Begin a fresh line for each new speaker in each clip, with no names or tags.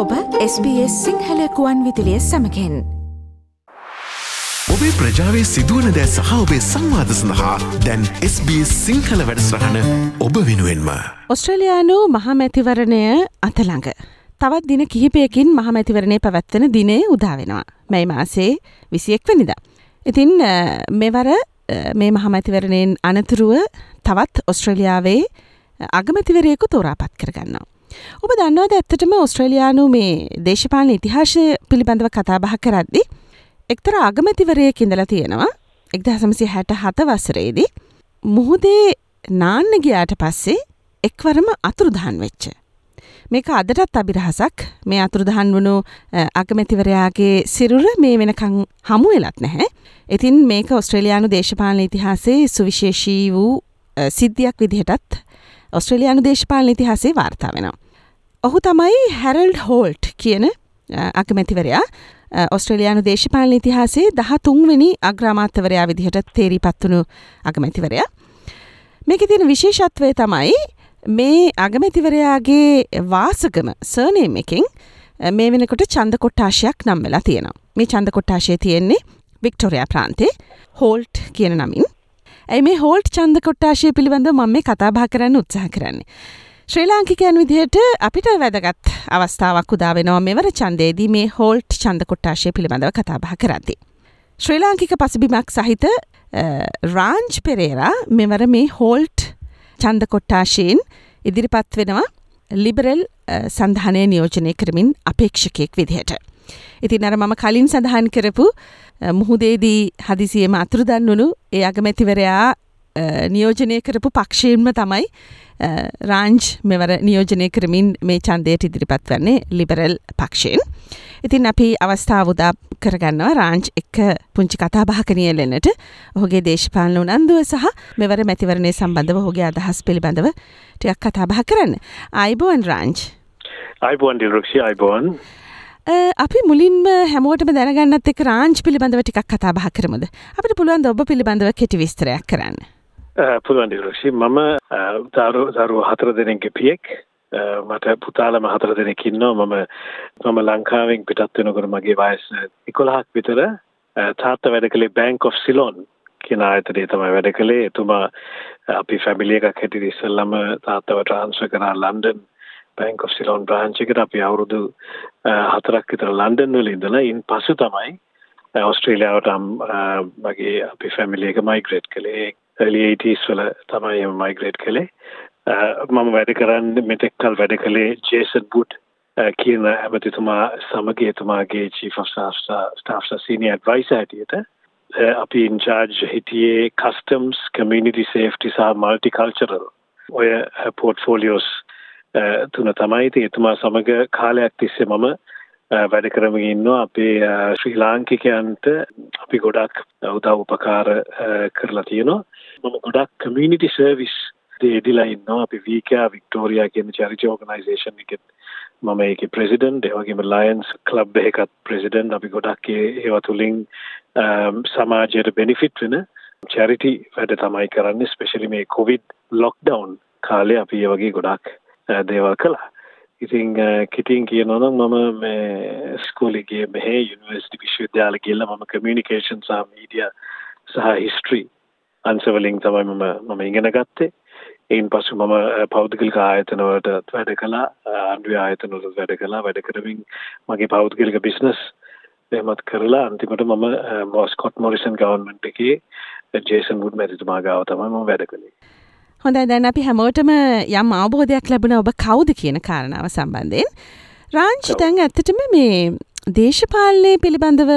ඔබ SBS සිංහලකුවන් විදිලිය සමකෙන්
ඔබේ ප්‍රජාවේ සිදුවන දෑ සහ ඔබේ සංවාධ සඳහා දැන් SBS සිංහල වැඩස්රහන ඔබ වෙනුවෙන්ම.
ඔස්ට්‍රලයානු මහමැතිවරණය අතළඟ. තවත් දින කිහිපයකින් මහමැතිවරණය පැවැත්වන දිනේ උදාවෙනවා. මැයි මාසේ විසියෙක් වනිද. ඉතින් මෙවර මේ මහමැතිවරණයෙන් අනතුරුව තවත් ඔස්ට්‍රලියාවේ අගමැතිවරයෙකු තෝරාපත් කරගන්නවා. ඔබ දන්නවද ඇත්තටම ඔස්ට්‍රලයානු මේ දේශපාලන ඉතිහාශය පිළිබඳව කතාබහ කරද්දි. එක්තර අගමැතිවරය කිඳල තියෙනවා එක්ද හසමසි හැට හත වසරේදී. මුහුදේ නාන්න ගියාට පස්සේ එක්වරම අතුරුදහන් වෙච්ච. මේක අදටත් අභිරහසක් මේ අතුරුදහන් වුණු අගමැතිවරයාගේ සිරුර මේ වෙනකං හමු වෙලත් නැහැ. ඉතින් මේක ඔස්ට්‍රලයානු දේශපාලන ඉතිහාසේ සුවිශේෂී වූ සිද්ධියක් විදිහටත් ඔස්ට්‍රලයානු දේශපාලන ඉතිහාසේ වාර්තා වෙනවා. ඔහු තමයි හැරල්ඩ් හෝල්ට් කියන අගමැතිවරයා ඔස්ට්‍රලයානු දේශපාලන ඉතිහාසේ දහ තුන්වෙනි අග්‍රාමාත්‍යවරයා විදිහට තේරී පත්වනු අගමැතිවරයා. මේක තියෙන විශේෂත්වය තමයි මේ අගමැතිවරයාගේ වාසගම සර්නේම් එකින් මේ වෙනකොට චන්ද කොට්ටාශයක් නම් වෙලා තියෙනවා. මේ චන්ද කොට්ටාශය තියෙන්නේ වික්ටෝරයා ප්‍රාන්තේ හෝල්ට් කියන නමින්. ඇයි මේ හෝල්ට් චන්ද කොට්ටාශය පිළිබඳ මම මේ කතාබා කරන්න උත්සාහ කරන්නේ. ශ්‍රී ලාංකිකයන් විදිහට අපිට වැදගත් අවස්ථාවක් උදා වෙනවා මෙවර ඡන්දයේදී මේ හෝල්ට් ඡන්ද කොට්ටාශය පිළිබඳව කතා බහ කරද්දී. ශ්‍රී ලාංකික පසුබිමක් සහිත රාංජ් පෙරේරා මෙවර මේ හෝල්ට් ඡන්ද කොට්ටාශයෙන් ඉදිරිපත් වෙනවා ලිබරල් සඳහනය නියෝජනය කරමින් අපේක්ෂකයෙක් විදිහට. ඉතින් අර මම කලින් සඳහන් කරපු මුහුදේදී හදිසියම අතුරුදන් වුණු ඒ අගමැතිවරයා නියෝජනය කරපු පක්ෂයෙන්ම තමයි රාංජ් මෙවර නියෝජනය කරමින් මේ චන්දයට ඉදිරිපත් වන්නේ ලිබරල් පක්ෂයෙන්. ඉතින් අපි අවස්ථාවදා කරගන්නවා රාංච් එක්ක පුංචි කතා භාකනයලෙනට ඔහුගේ දේශපාලන උනන්දුව සහ මෙවර මැතිවරණය සම්බන්ධව හොගේ අදහස් පිළිබඳව ටියක් කතා බහ කරන්න. අයිබෝන් රාංච්.
අයිබෝන් ඩිරක්ෂි අයිබෝන්.
අපි මුලින්ම හැමෝටම දැනගන්නත් එක් රාංච් පිළිබඳව ටිකක් කතා බහ කරමද අපට පුළුවන් ඔබ පිළිබඳව කෙටි විස්තරයක් කරන්න.
පුළුවන් ඩිරක්ෂි මම දරු දරුව හතර දෙනෙක්ගේ පියෙක්. මට පුතාලම හතර දෙනෙක් ඉන්නවා. මම මම ලංකාවෙන් පිටත් වෙනකොට මගේ වයස 11ක් විතර. තාත්තා වැඩ කළේ Bank of Ceylon කියන ආයතනයේ තමයි වැඩ කළේ. එතුමා අපි ෆැමිලි එකක් හැටියට ඉස්සෙල්ලාම තාත්තව ට්‍රාන්ස්ෆර් කරා London Bank of Ceylon branch එකට. අපි අවුරුදු හතරක් විතර ලන්ඩන් වල ඉඳලා ඉන් පසු තමයි ඔස්ට්‍රේලියාවට මගේ අපි ෆැමිලි එක මයිග්‍රේට් කළේ. Early 80s වල තමයි මයිග්‍රේට් කළේ. මම වැඩ කරන්න මෙතෙක්කල් වැඩ කළේ ජේසන් බුඩ් කියන ඇමතිතුමා සමග එතුමාගේ chief of staff staff senior advisor හැටියට. අපි ඉන්චාර්ජ් හිටියේ customs community safety සහ multicultural. ඔය පෝර්ට්ෆෝලියෝස් තුන තමයි. ඉතින් එතුමා සමග කාලයක් තිස්සේ මම වැඩ කරමින් ඉන්නවා. අපේ ශ්‍රී ලාංකිකයන්ට අපි ගොඩක් උදව් උපකාර කරලා තියෙනවා. මම ගොඩක් කමියුනිටි සර්විස් දේදිලා ඉන්නවා. අපි වීකයා වික්ටෝරියා කියන චරිටි ඕගනයිසේෂන් එකෙත් මම ඒක ප්‍රෙසිඩන්ට් ඒ වගේම ලයන්ස් ක්ලබ් එකකත් ප්‍රෙසිඩන්ට් අපි ගොඩක් ඒවා තුලින් සමාජයට බෙනිෆිට් වෙන චැරිටි වැඩ තමයි කරන්නේ ස්පෙෂලි මේ කොවිඩ් ලොක්ඩවුන් කාලේ අපි ඒ වගේ ගොඩක් දේවල් කළා. ඉතින් කිටින් කියනවනම් මම මේ ස්කෝලේ ගියේ මෙහේ යුනිවර්සිටි විශ්වවිද්‍යාල ගිහලා මම කමියුනිකේෂන් සහ මීඩියා සහ හිස්ටරි අංශවලින් තමයි මම මම ඉගෙන ගත්තේ. එයින් පසු මම පෞද්ගලික ආයතන වලට වැඩ කළා. ආණ්ඩුවේ ආයතන වලට වැඩ කළා. වැඩ කරමින් මගේ පෞද්ගලික බිස්නස් එහෙමත් කරලා අන්තිමට මම මොස්කොට් මොරිසන් ගවර්න්මන්ට් එකේ ජේසන් වුඩ් මැතිතුමා ගාව තමයි මම වැඩ කළේ.
හොඳයි. දැන් අපි හැමෝටම යම් අවබෝධයක් ලැබුණ ඔබ කවුද කියන කාරණාව සම්බන්ධයෙන්. රාංචි දැන් ඇත්තටම මේ දේශපාලනය පිළිබඳව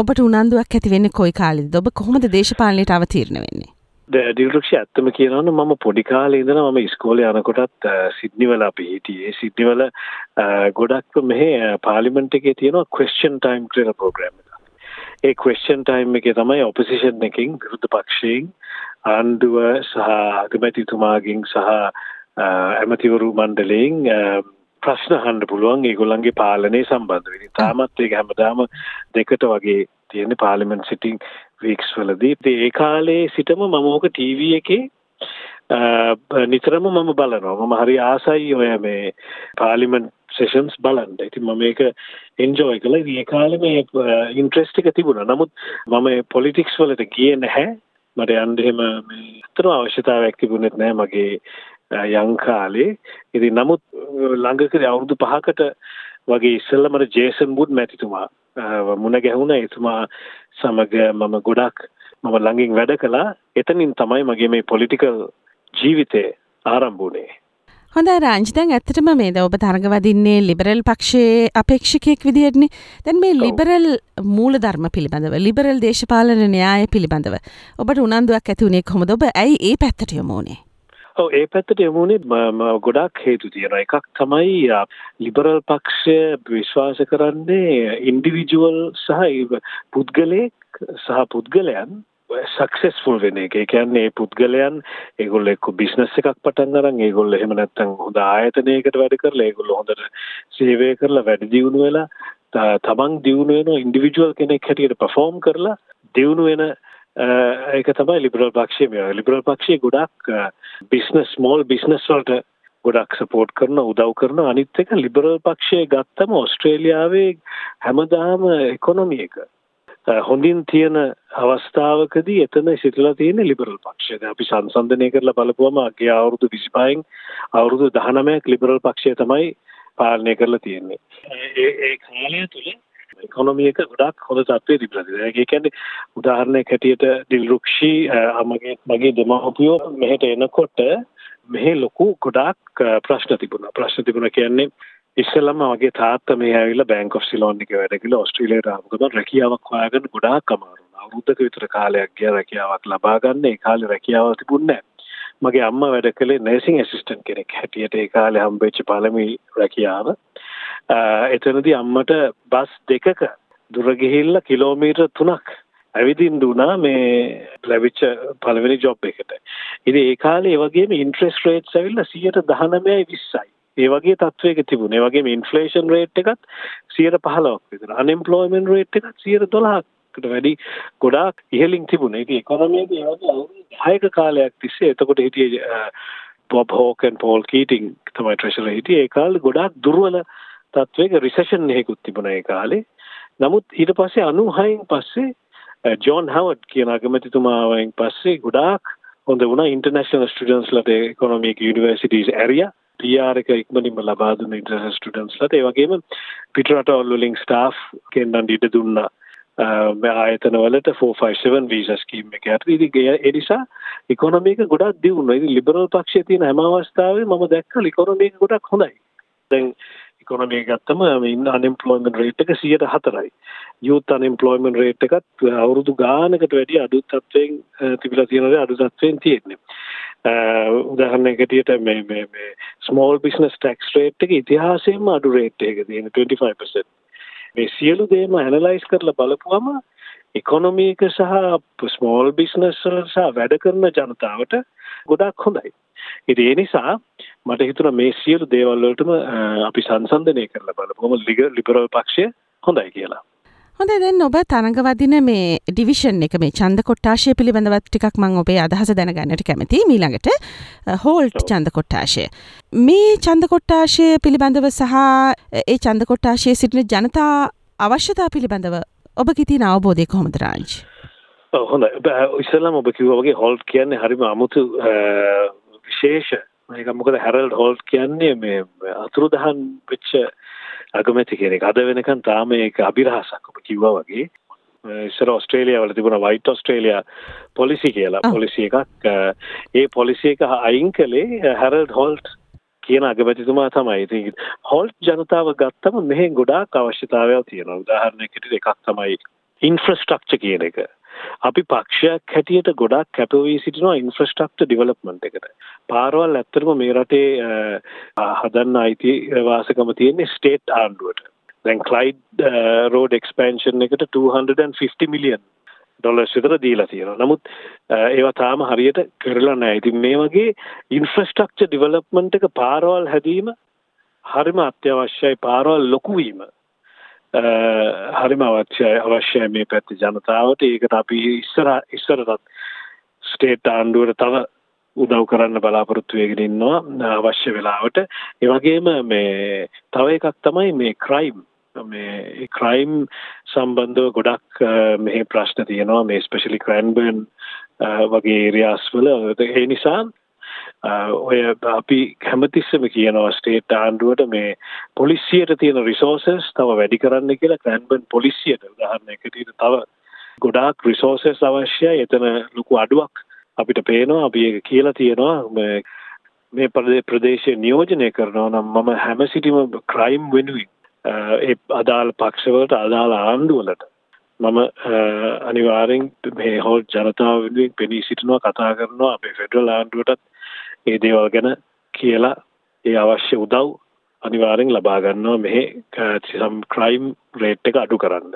ඔබට උනන්දුවක් ඇති වෙන්නේ කොයි කාලෙද? ඔබ කොහොමද දේශපාලනයට අවතීර්ණ වෙන්නේ?
දිරුක්ෂ ඇත්තම කියනවනම් මම පොඩි කාලේ ඉඳලා මම ඉස්කෝලේ යනකොටත් සිඩ්නි වල අපි හිටියේ සිඩ්නි වල ගොඩක් මෙහි පාර්ලිමේන්තු එකේ තියෙනවා ක්වෙස්චන් ටයිම් කියලා ප්‍රෝග්‍රෑම් එකක්. ඒ ක්වෙස්චන් ටයිම් එකේ තමයි ඔපොසිෂන් එකකින් විරුද්ධ පක්ෂයෙන් ආණ්ඩුව සහ අගමැතිතුමාගෙන් සහ ඇමතිවරු මණ්ඩලයෙන් ප්‍රශ්න අහන්න පුළුවන්. ඒගොල්ලන්ගේ පාලනය සම්බන්ධ වෙන. තාමත් ඒක හැමදාම දෙකට වගේ තියෙන පාර්ලිමේන්ට් සිටින් වීක්ස් වලදී. ඒ කාලේ සිටම මම ඕක ටීවී එකේ නිතරම මම බලනවා. මම හරි ආසයි ඔය මේ පාලිමන්ට් සෙෂන්ස් බලන්න. ඉතින් මම ඒක එන්ජෝයි කළා. ඒ කාලේ මේ ඉන්ට්‍රෙස්ට් එක තිබුණා. නමුත් මම පොලිටික්ස් වලට ගියේ නැහැ. මට යන්න එහෙම මේ අතර අවශ්‍යතාවයක් තිබුණෙත් නැහැ. මගේ යං කාලේ ඉතින් නමුත් ළඟකදී අවුරුදු 5කට වගේ ඉස්සෙල්ලා මට ජේසන් වුඩ් මැතිතුමා මුණ ගැහුණා එතුමා සමග මම ගොඩක් මම ළඟින් වැඩ කළා එතනින් තමයි මගේ මේ පොලිටිකල් ජීවිතේ ආරම්භ වුණේ
හොඳ රංජ් දැන් ඇත්තටම මේද ඔබ තරගවදින්නේ ලිබරල් පක්ෂයේ අපේක්ෂකයෙක් විදිහටනේ. දැන් මේ ලිබරල් මූලධර්ම පිළිබඳව ලිබරල් දේශපාලන න්‍යාය පිළිබඳව ඔබට උනන්දුවක් ඇති වුණේ කොහොමද? ඔබ ඇයි ඒ පැත්තට යමු වුණේ?
ඔව් ඒ පැත්තට යමුනේ ගොඩක් හේතු තියෙනවා. එකක් තමයි ලිබරල් පක්ෂය විශ්වාස කරන්නේ ඉන්ඩිවිජුවල් සහ පුද්ගලයෙක් සහ පුද්ගලයන් සක්සෙස්ෆුල් වෙන එක. ඒ කියන්නේ පුද්ගලයන් ඒගොල්ලෝ එක්ක බිස්නස් එකක් පටන් අරන් ඒගොල්ලෝ එහෙම නැත්නම් හොඳ ආයතනයකට වැඩ කරලා ඒගොල්ලෝ හොඳට සේවය කරලා වැඩ දියුණු වෙලා තමන් දියුණු වෙන ඉන්ඩිවිජුවල් කෙනෙක් හැටියට පර්ෆෝම් කරලා දියුණු වෙන Eh, ඒක තමයි ලිබරල් පක්ෂය මේ ලිබරල් පක්ෂය ගොඩක් බිස්නස් ස්මෝල් බිස්නස් වලට ගොඩක් සපෝට් කරන උදව් කරන අනිත් එක ලිබරල් පක්ෂය ගත්තම ඕස්ට්‍රේලියාවේ හැමදාම එකොනොමි එක eh, හොඳින් තියෙන අවස්ථාවකදී එතන සිටලා තියෙන ලිබරල් පක්ෂය. අපි සංසන්දනය කරලා බලපුවම අගේ අවුරුදු 25න් අවුරුදු 19ක් ලිබරල් පක්ෂය තමයි පාලනය කරලා තියෙන්නේ. ඒ ඒ කාලය තුල ඉකොනොමි එක ගොඩක් හොඳ තත්ත්වයේ තිබුණා. ඒ කියන්නේ උදාහරණයක් හැටියට ඩිල්රුක්ෂි මගේ මගේ දෙමව්පියෝ මෙහෙට එනකොට මෙහි ලොකු ගොඩක් ප්‍රශ්න තිබුණා. ප්‍රශ්න තිබුණා කියන්නේ ඉස්සෙල්ලම මගේ තාත්තා මේ ඇවිල්ලා බැංක් ඔෆ් සිලෝන් එකේ වැඩ කළා ඕස්ට්‍රේලියාවට ආපු ගමන් රැකියාවක් හොයාගන්න ගොඩාක් අමාරු වුණා. අවුරුද්දක විතර කාලයක් ගියා රැකියාවක් ලබා ගන්න. ඒ කාලේ රැකියාව තිබුණේ නැහැ. මගේ අම්මා වැඩ කළේ නර්සිං ඇසිස්ටන්ට් කෙනෙක් හැටියට ඒ කාලේ හම්බෙච්ච පළමුව රැකියාව. එතනදී අම්මට බස් දෙකක දුර ගිහිල්ලා කිලෝමීටර් 3ක් ඇවිදින් දුනා මේ ලැබිච්ච පළවෙනි ජොබ් එකට. ඉතින් ඒ කාලේ ඒ වගේම ඉන්ට්‍රෙස්ට් රේට්ස් ඇවිල්ලා 19යි 20යි. ඒ වගේ තත්වයක තිබුණේ. ඒ වගේම ඉන්ෆ්ලේෂන් රේට් එකත් 15ක් විතර. අන්එම්ප්ලොයිමන්ට් රේට් එකත් 12කට වැඩි ගොඩාක් ඉහළින් තිබුණේ. ඉතින් ඉකොනොමි එකේ ඒ වගේ අවුරුදු 10ක කාලයක් තිස්සේ එතකොට හිටියේ බොබ් හෝකන් පෝල් කීටිං තමයි ට්‍රෙෂරර් හිටියේ. ඒ කාලේ ගොඩාක් දුර්වල තත්වයක රිසෙෂන් එකකුත් තිබුණා ඒ කාලේ. නමුත් ඊට පස්සේ 96න් පස්සේ ජෝන් හවර්ඩ් කියන අගමැතිතුමාවෙන් පස්සේ ගොඩාක් හොඳ වුණා ඉන්ටර්නැෂනල් ස්ටුඩන්ට්ස්ලාට ඉකොනොමික් යුනිවර්සිටිස් ඇරියා PR එක ඉක්මනින්ම ලබා දුන්න ඉන්ටර්නැෂනල් ස්ටුඩන්ට්ස්ලාට ඒ වගේම පිටරටවල් වලින් ස්ටාෆ් කෙන්නන් ඉඩ දුන්නා ආයතන වලට 457 වීසා ස්කීම් එක යටතේ ඉතින් ඒ නිසා ඉකොනොමි එක ගොඩක් දියුණුවා. ඉතින් ලිබරල් පක්ෂයේ තියෙන හැම අවස්ථාවෙම මම දැක්කා ඉකොනොමි එක ගොඩක් හොඳයි. දැන් ඉකොනොමි එක ගත්තම ඉන්න අන්එම්ප්ලොයිමන්ට් රේට් එක 104යි. යූත් අන්එම්ප්ලොයිමන්ට් රේට් එකත් අවුරුදු ගානකට වැඩි අඩු තත්ත්වයෙන් තිබිලා තියෙනවා අඩු තත්ත්වයෙන් තියෙන්නේ. උදාහරණයකට මේ මේ මේ ස්මෝල් බිස්නස් ටැක්ස් රේට් එක ඉතිහාසයෙන්ම අඩු රේට් එකක තියෙන 25%. මේ සියලු දේම ඇනලයිස් කරලා බලපුවම ඉකොනොමි එක සහ ස්මෝල් බිස්නස් වල සහ වැඩ කරන ජනතාවට ගොඩක් හොඳයි. ඉතින් ඒ නිසා මට හිතුණා මේ සියලු දේවල් වලටම අපි සංසන්දනය කරලා බලපුවම ලිබරල් පක්ෂය හොඳයි කියලා.
හොඳ දැන් ඔබ තරඟවදින මේ ඩිවිෂන් එක මේ චන්ද කොට්ටාශය පිළිබඳවත් ටිකක් මං ඔබේ අදහස දැනගන්නට කැමති මීළඟට හෝල්ට් චන්ද කොට්ටාශය. මේ චන්ද කොට්ටාශය පිළිබඳව සහ ඒ චන්ද කොට්ටාශය සිටින ජනතා අවශ්‍යතා පිළිබඳව ඔබ කිතින අවබෝධය කොහොමද රාජ්?
හොඳ ඉස්සල්ලාම ඔබ කිව්වා වගේ හෝල්ට් කියන්නේ හරිම අමුතු විශේෂ මේක මොකද හැරල්ඩ් හෝල්ට් කියන්නේ මේ අතුරුදහන් වෙච්ච අගමැති කෙනෙක් අද වෙනකන් තාම ඒක අභිරහසක් ඔබ කිව්වා වගේ ඉස්සර ඔස්ට්‍රේලියාව වල තිබුණ වයිට් ඔස්ට්‍රේලියා පොලිසි කියලා පොලිසි එකක් ඒ පොලිසි එක අයින් කළේ හැරල්ඩ් හෝල්ට් කියන අගමැතිතුමා තමයි. ඉතින් හෝල්ට් ජනතාව ගත්තම මෙහෙ ගොඩාක් අවශ්‍යතාවයල් තියෙනවා. උදාහරණයකට එකක් තමයි ඉන්ෆ්‍රස්ට්‍රක්චර් කියන එක. අපි පක්ෂයක් හැටියට ගොඩක් කැපවී සිටිනවා ඉන්ෆ්‍රස්ට්‍රක්චර් ඩෙවලොප්මන්ට් එකට. පාරවල් ඇත්තටම මේ රටේ හදන්න අයිති වාසකම තියෙන්නේ ස්ටේට් ආණ්ඩුවට. දැන් ක්ලයිඩ් රෝඩ් එක්ස්පැන්ෂන් එකට 250 මිලියන් ඩොලර්ස් විතර දීලා තියෙනවා. නමුත් ඒවා තාම හරියට කරලා නැහැ. ඉතින් මේ වගේ ඉන්ෆ්‍රස්ට්‍රක්චර් ඩෙවලොප්මන්ට් එක පාරවල් හැදීම හරිම අත්‍යවශ්‍යයි. පාරවල් ලොකු වීම හරිම අවශ්‍යයි අවශ්‍යයි මේ පැත්තේ ජනතාවට ඒකට අපි ඉස්සර ඉස්සරටත් ස්ටේට් ආණ්ඩුවට තව උදව් කරන්න බලාපොරොත්තු වෙගෙන ඉන්නවා අවශ්‍ය වෙලාවට ඒ වගේම මේ තව එකක් තමයි මේ ක්‍රයිම් මේ ක්‍රයිම් සම්බන්ධව ගොඩක් මෙහි ප්‍රශ්න තියෙනවා මේ ස්පෙෂලි ක්‍රෑන්බර්න් වගේ ඒරියාස් වල ඒ නිසා Uh, ඔය uh, අපි හැමතිස්සම කියනවා ස්ටේට් ආණ්ඩුවට මේ පොලිසියට තියෙන රිසෝසස් තව වැඩි කරන්න කියලා ක්‍රෑන්බර්න් පොලිසියට උදාහරණයකට තව ගොඩාක් රිසෝසස් අවශ්‍යයි. එතන ලොකු අඩුවක් අපිට පේනවා. අපි ඒක කියලා තියෙනවා. මේ ප්‍රදේශය නියෝජනය කරනවා නම් මම හැම සිටිම ක්‍රයිම් වෙනුවෙන් uh, ඒ අදාළ පක්ෂවලට අදාළ ආණ්ඩුවලට මම අනිවාරෙන් මේ හෝල් ජනතාව වෙනුවෙන් පෙනී සිටිනවා කතා කරනවා. අපේ ෆෙඩරල් ආණ්ඩුවටත් ඒ දේවල් ගැන කියලා ඒ අවශ්‍ය උදව් අනිවාරෙන් ලබා ගන්නවා මෙහි සම් ක්‍රයිම් රේට් එක අඩු කරන්න.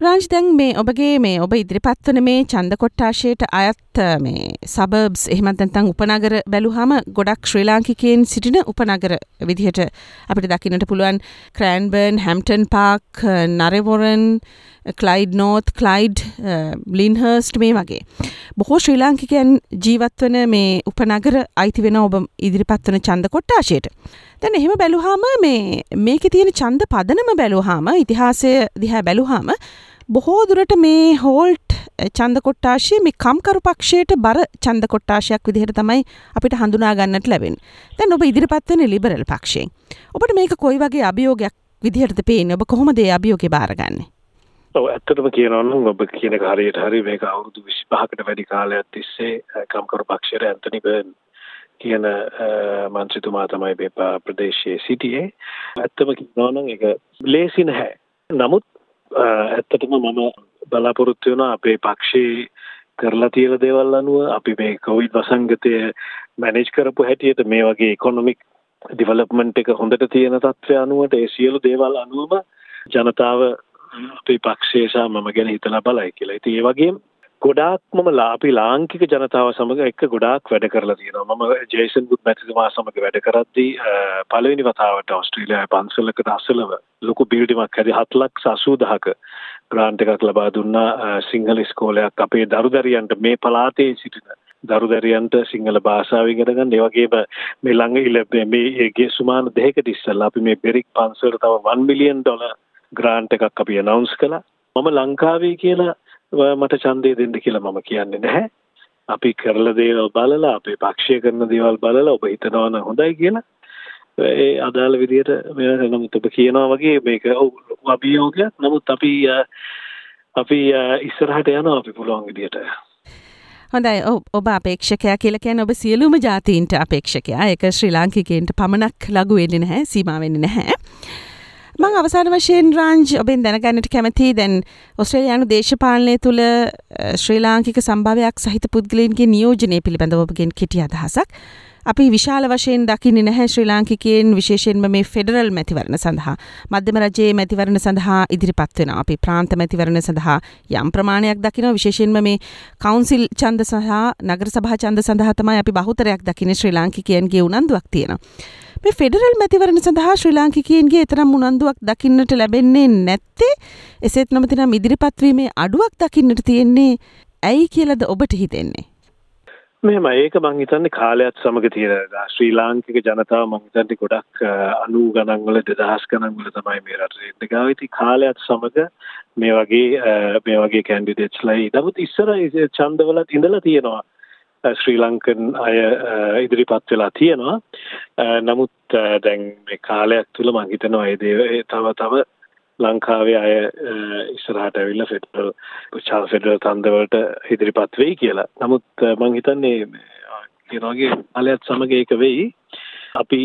රාජ් දැන් මේ ඔබගේ මේ ඔබ ඉදිරිපත් වන මේ ඡන්ද කොට්ටාශයට අයත් මේ සබර්බ්ස් එහෙමත් නැත්නම් උපනගර බැලුවාම ගොඩක් ශ්‍රී ලාංකිකයන් සිටින උපනගර විදිහට අපිට දකින්නට පුළුවන් ක්‍රෑන්බර්න් හැම්ටන් පාක් නරෙවොරන් ක්ලයිඩ් නෝත් ක්ලයිඩ් ලින්හර්ස්ට් මේ වගේ. බොහෝ ශ්‍රී ලාංකිකයන් ජීවත් වන මේ උපනගර අයිති වෙන ඔබ ඉදිරිපත් වන ඡන්ද කොට්ටාශයට. දැන් එහෙම බැලුවාම මේ මේකේ තියෙන ඡන්ද පදනම බැලුවාම ඉතිහාසය දිහා බැලුවාම බොහෝ දුරට මේ හෝල්ට් චන්ද කොට්ටාශය මේ කම්කරු පක්ෂයට බර චන්ද කොට්ටාශයක් විදිහට තමයි අපිට හඳුනා ගන්නට ලැබෙන. දැන් ඔබ ඉදිරිපත් වෙන ලිබරල් පක්ෂයෙන්. ඔබට මේක කොයි වගේ අභියෝගයක් විදිහටද පේන්නේ? ඔබ කොහොමද ඒ අභියෝගේ බාරගන්නේ?
ඔව් ඇත්තටම කියනවා නම් ඔබ කියන හරියට හරි මේක අවුරුදු 25කට වැඩි කාලයක් තිස්සේ කම්කරු පක්ෂයේ ඇන්තනි බර්න් කියන මන්ත්‍රීතුමා තමයි මේ ප්‍රදේශයේ සිටියේ. ඇත්තම කියනවා නම් ඒක ලේසි නැහැ. නමුත් ඇත්තටම මම බලාපොරොත්තු වෙනවා අපේ පක්ෂයේ කරලා තියෙන දේවල් අනුව අපි මේ කොවිඩ් වසංගතය මැනේජ් කරපු හැටියට මේ වගේ ඉකොනොමික් ඩිවලොප්මන්ට් එක හොඳට තියෙන තත්ත්වය අනුවට ඒ සියලු දේවල් අනුවම ජනතාව අපේ පක්ෂයේ සහ මම ගැන හිතලා බලයි කියලා. ඉතින් ඒ වගේම ගොඩාක් මම අපි ලාංකික ජනතාව සමග එක්ක ගොඩාක් වැඩ කරලා තියෙනවා. මම ජේසන් බුත් මැතිතුමා සමග වැඩ කරද්දී පළවෙනි වතාවට ඔස්ට්‍රේලියාවේ පන්සලකට අසලව ලොකු බිල්ඩිමක් හැදි 7 ලක්ෂ 80000ක ග්‍රාන්ට් එකක් ලබා දුන්නා. සිංහල ඉස්කෝලයක් අපේ දරුදරියන්ට මේ පළාතේ සිටින දරුදරියන්ට සිංහල භාෂාව ඉගෙන ගන්න ඒ වගේම මේ ළඟ ඉල මේ ගේ සුමාන දෙකකට ඉස්සෙල්ලා අපි මේ බෙරික් පන්සලට තව 1 මිලියන් ඩොලර් ග්‍රාන්ට් එකක් අපි අනවුන්ස් කළා. මම ලංකාවේ කියලා මට ඡන්දය දෙන්න කියලා මම කියන්නේ නැහැ. අපි කරලා දේවල් බලලා අපේ පක්ෂය කරන දේවල් බලලා ඔබ හිතනවා නම් හොඳයි කියලා. ඒ අදාළ විදියට මේ නමුත් ඔබ කියනවා වගේ මේක අභියෝගයක්. නමුත් අපි අපි ඉස්සරහට යනවා අපි පුළුවන් විදියට.
හොඳයි. ඔබ අපේක්ෂකයා කියලා කියන්නේ ඔබ සියලුම ජාතීන්ට අපේක්ෂකයා. ඒක ශ්‍රී ලාංකිකයන්ට පමණක් ලඝු වෙන්නේ නැහැ සීමා වෙන්නේ නැහැ. මං අවසාන වශයෙන් රාංජ් ඔබෙන් දැනගන්නට කැමති දැන් ඔස්ට්‍රේලයානු දේශපාලනය තුළ ශ්‍රී ලාංකික සම්භාවයක් සහිත පුද්ගලයන්ගේ නියෝජනය පිළිබඳ ඔබගෙන් කෙටි අදහසක්. අපි විශාල වශයෙන් දකින්නේ නැහැ ශ්‍රී ලාංකිකයන් විශේෂයෙන්ම මේ ෆෙඩරල් මැතිවරණ සඳහා මධ්‍යම රජයේ මැතිවරණ සඳහා ඉදිරිපත් වෙනවා. අපි ප්‍රාන්ත මැතිවරණ සඳහා යම් ප්‍රමාණයක් දකිනවා විශේෂයෙන්ම මේ කවුන්සිල් ඡන්ද සහ නගර සභා ඡන්ද සඳහා තමයි අපි බහුතරයක් දකින්නේ ශ්‍රී ලාංකිකයන්ගේ උනන්දුවක් තියෙනවා. මේ ෆෙඩරල් මැතිවරණ සඳහා ශ්‍රී ලාංකිකයන්ගේ තරම් උනන්දුවක් දකින්නට ලැබෙන්නේ නැත්තේ. එසේත් නොමතිනම් ඉදිරිපත්වීමේ අඩුවක් දකින්නට තියෙන්නේ ඇයි කියලද ඔබට හිතෙන්නේ?
මෙහෙම ඒක මං හිතන්නේ කාලයත් සමග තියෙන ශ්‍රී ලාංකික ජනතාව මං හිතන්නේ ගොඩක් 90 ගණන් වල 2000 ගණන් වල තමයි මේ රටේ ඉන්න ගාව. ඉතින් කාලයත් සමග මේ වගේ මේ වගේ කැන්ඩිඩේට්ස්ලා නමුත් ඉස්සර ඡන්දවලත් ඉඳලා තියෙනවා. ශ්‍රී ලංකන් අය ඉදිරිපත් වෙලා තියෙනවා äh, නමුත් äh, දැන් මේ කාලයක් තුළ මං හිතනවා ඒ දේ තව තව ලංකාවේ අය äh, ඉස්සරහට ඇවිල්ලා ෆෙඩරල් චාල් ෆෙඩරල් තන්දවලට ඉදිරිපත් වෙයි කියලා. නමුත් මං හිතන්නේ කියන වගේ කාලයත් සමග ඒක වෙයි. අපි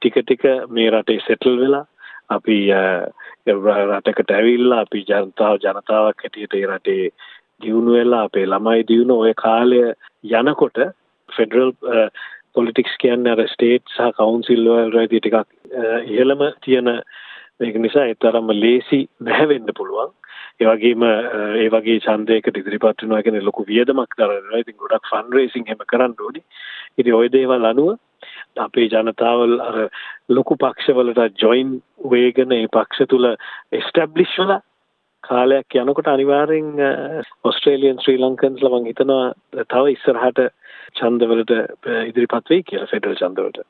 ටික ටික මේ රටේ සෙටල් වෙලා අපි රටකට ඇවිල්ලා අපි ජනතාව ජනතාවක් හැටියට ඒ රටේ දියුණු වෙලා අපේ ළමයි දියුණු ඔය කාලය යනකොට ෆෙඩරල් පොලිටික්ස් කියන්නේ අර ස්ටේට් සහ කවුන්සිල් වලදී ටිකක් ඉහළම තියෙන මේක නිසා ඒ තරම්ම ලේසි නැහැ වෙන්න පුළුවන්. ඒ වගේම ඒ වගේ ඡන්දයකට ඉදිරිපත් වෙනවා කියන්නේ ලොකු වියදමක් දරනවා. ඉතින් ගොඩක් ෆන් රේසින් එහෙම කරන්න ඕනේ. ඉතින් ওই දේවල් අනුව අපේ ජනතාවල් අර ලොකු පක්ෂවලට ජොයින් වේගෙන ඒ පක්ෂ තුල එස්ටැබ්ලිෂ් වෙලා කාලයක් යනකොට අනිවාර්යෙන් ඔස්ට්‍රේලියන් ශ්‍රී ලංකන්ස්ලා මං හිතනවා තව ඉස්සරහට ඡන්දවලට ඉදිරිපත් වෙයි කියලා ෆෙඩරල් ඡන්දවලට.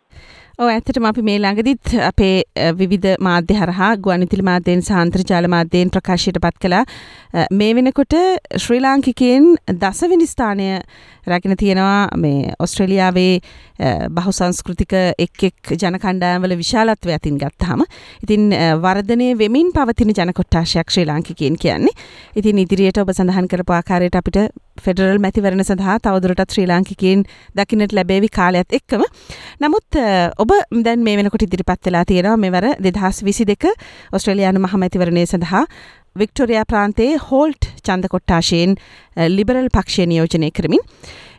ඕ ඇත්තටම අපි මේ ළඟදිත් අපේ විවිධ මාධ්‍ය හරහා ගුවන්විදුලි මාධ්‍යයෙන් සහ අන්තර්ජාල මාධ්‍යයෙන් ප්‍රකාශයට පත් කළා මේ වෙනකොට ශ්‍රී ලාංකිකයන් දසවෙනි ස්ථානය රැගෙන තියෙනවා. මේ ඔස්ට්‍රේලියාවේ බහුසංස්කෘතික එක් එක් ජන කණ්ඩායම්වල විශාලත්වය අතින් ගත්තාම ඉතින් වර්ධනය වෙමින් පවතින ජන කොට්ටාශයක් ශ්‍රී ලාංකිකයන් කියන්නේ. ඉතින් ඉදිරියට ඔබ සඳහන් කරපු ආකාරයට අපිට ෆෙඩරල් මැතිවරණ සඳහා තවදුරටත් ශ්‍රී ලාංකිකයන් දකින්නට ලැබේවි කාලයත් එක්කම. නමුත් ඔබ දැන් මේ වෙනකොට ඉදිරිපත් වෙලා තියෙනවා මෙවර දෙදහස් විසි දෙක ඔස්ට්‍රලයානු මහමැතිවරණය සඳහා වික්ටෝරයා ප්‍රාන්තයේ හෝල්ට් චන්ද කොට්ටාශයෙන් ලිබරල් පක්ෂය නියෝජනය කරමින්.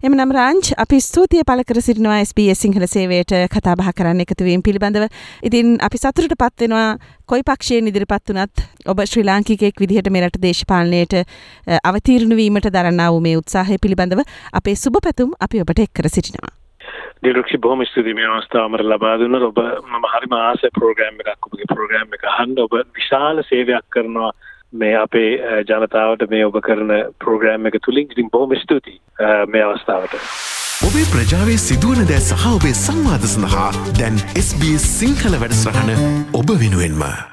එම නම් රාංච් අපි ස්තුතිය පලකර සිටිනවා SBS සිංහල සේවයට කතාබහ කරන්න එකතුවීම පිළිබඳව ඉතින් අපි සතුරට පත්වෙනවා කොයි පක්ෂයෙන් ඉදිරිපත් වනත් ඔබ ශ්‍රී ලාංකිකෙක් විදිහට මෙරට දේශපාලනයට අවතීරණවීමට දරන්නාව මේ උත්සාහය පිළිබඳව අපේ සුභ පැතුම් අපි ඔබට එක් කර සිටිනවා.
දිරුක්ෂි බොහොම ස්තුතියි. මේ අවස්ථාවමට ලබා දුන්නට ඔබ මම හරිම ආස ප්‍රෝග්‍රෑම් එකක්. ඔබගේ ප්‍රෝග්‍රෑම් එක අහන්න ඔබ විශාල සේවයක් කරනවා. මේ අපේ ජනතාවට මේ ඔබ කරන ප්‍රෝග්‍රෑම් එක තුළින් ඉතින් බොහොම ස්තුතියි මේ අවස්ථාවට.
ඔබේ ප්‍රජාවේ සිදුවන දෑ සහ ඔබේ සංවාද සඳහා දැන් SBS සිංහල වැඩසටහන ඔබ වෙනුවෙන්ම